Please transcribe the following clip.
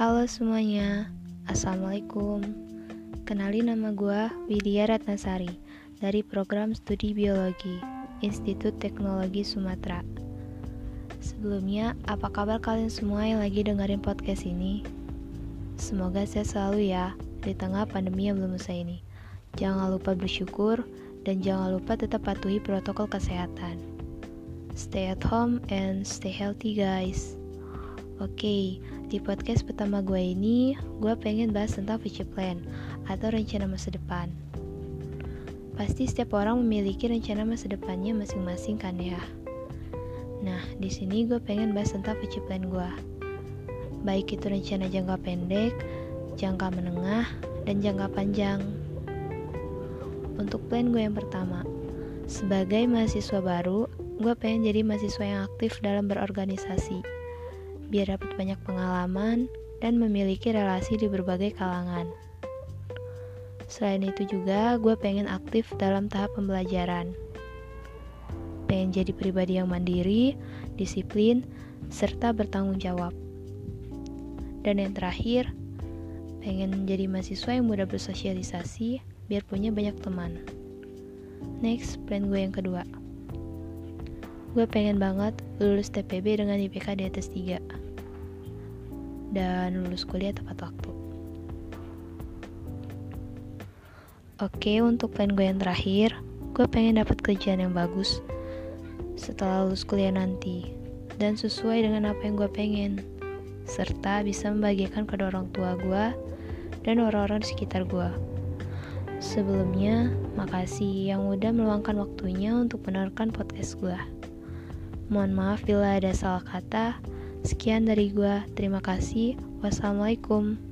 Halo semuanya, Assalamualaikum. Kenalin nama gue Widya Ratnasari Dari program studi biologi Institut Teknologi Sumatera. Sebelumnya, apa kabar kalian semua yang lagi dengerin podcast ini? Semoga sehat selalu ya Di tengah pandemi yang belum usai ini. Jangan lupa bersyukur Dan jangan lupa tetap patuhi protokol kesehatan. Stay at home and stay healthy guys Oke, di podcast pertama gue ini, gue pengen bahas tentang future plan atau rencana masa depan. Pasti setiap orang memiliki rencana masa depannya masing-masing kan ya. Nah, di sini gue pengen bahas tentang future plan gue. Baik itu rencana jangka pendek, jangka menengah, dan jangka panjang. Untuk plan gue yang pertama, sebagai mahasiswa baru, gue pengen jadi mahasiswa yang aktif dalam berorganisasi biar dapat banyak pengalaman dan memiliki relasi di berbagai kalangan. Selain itu juga, gue pengen aktif dalam tahap pembelajaran. Pengen jadi pribadi yang mandiri, disiplin, serta bertanggung jawab. Dan yang terakhir, pengen jadi mahasiswa yang mudah bersosialisasi biar punya banyak teman. Next, plan gue yang kedua. Gue pengen banget lulus TPB dengan IPK di atas 3 dan lulus kuliah tepat waktu. Oke, untuk plan gue yang terakhir, gue pengen dapat kerjaan yang bagus setelah lulus kuliah nanti dan sesuai dengan apa yang gue pengen serta bisa membagikan kedua orang tua gue dan orang-orang di sekitar gue. Sebelumnya, makasih yang udah meluangkan waktunya untuk mendengarkan podcast gue. Mohon maaf bila ada salah kata. Sekian dari gua. Terima kasih. Wassalamualaikum.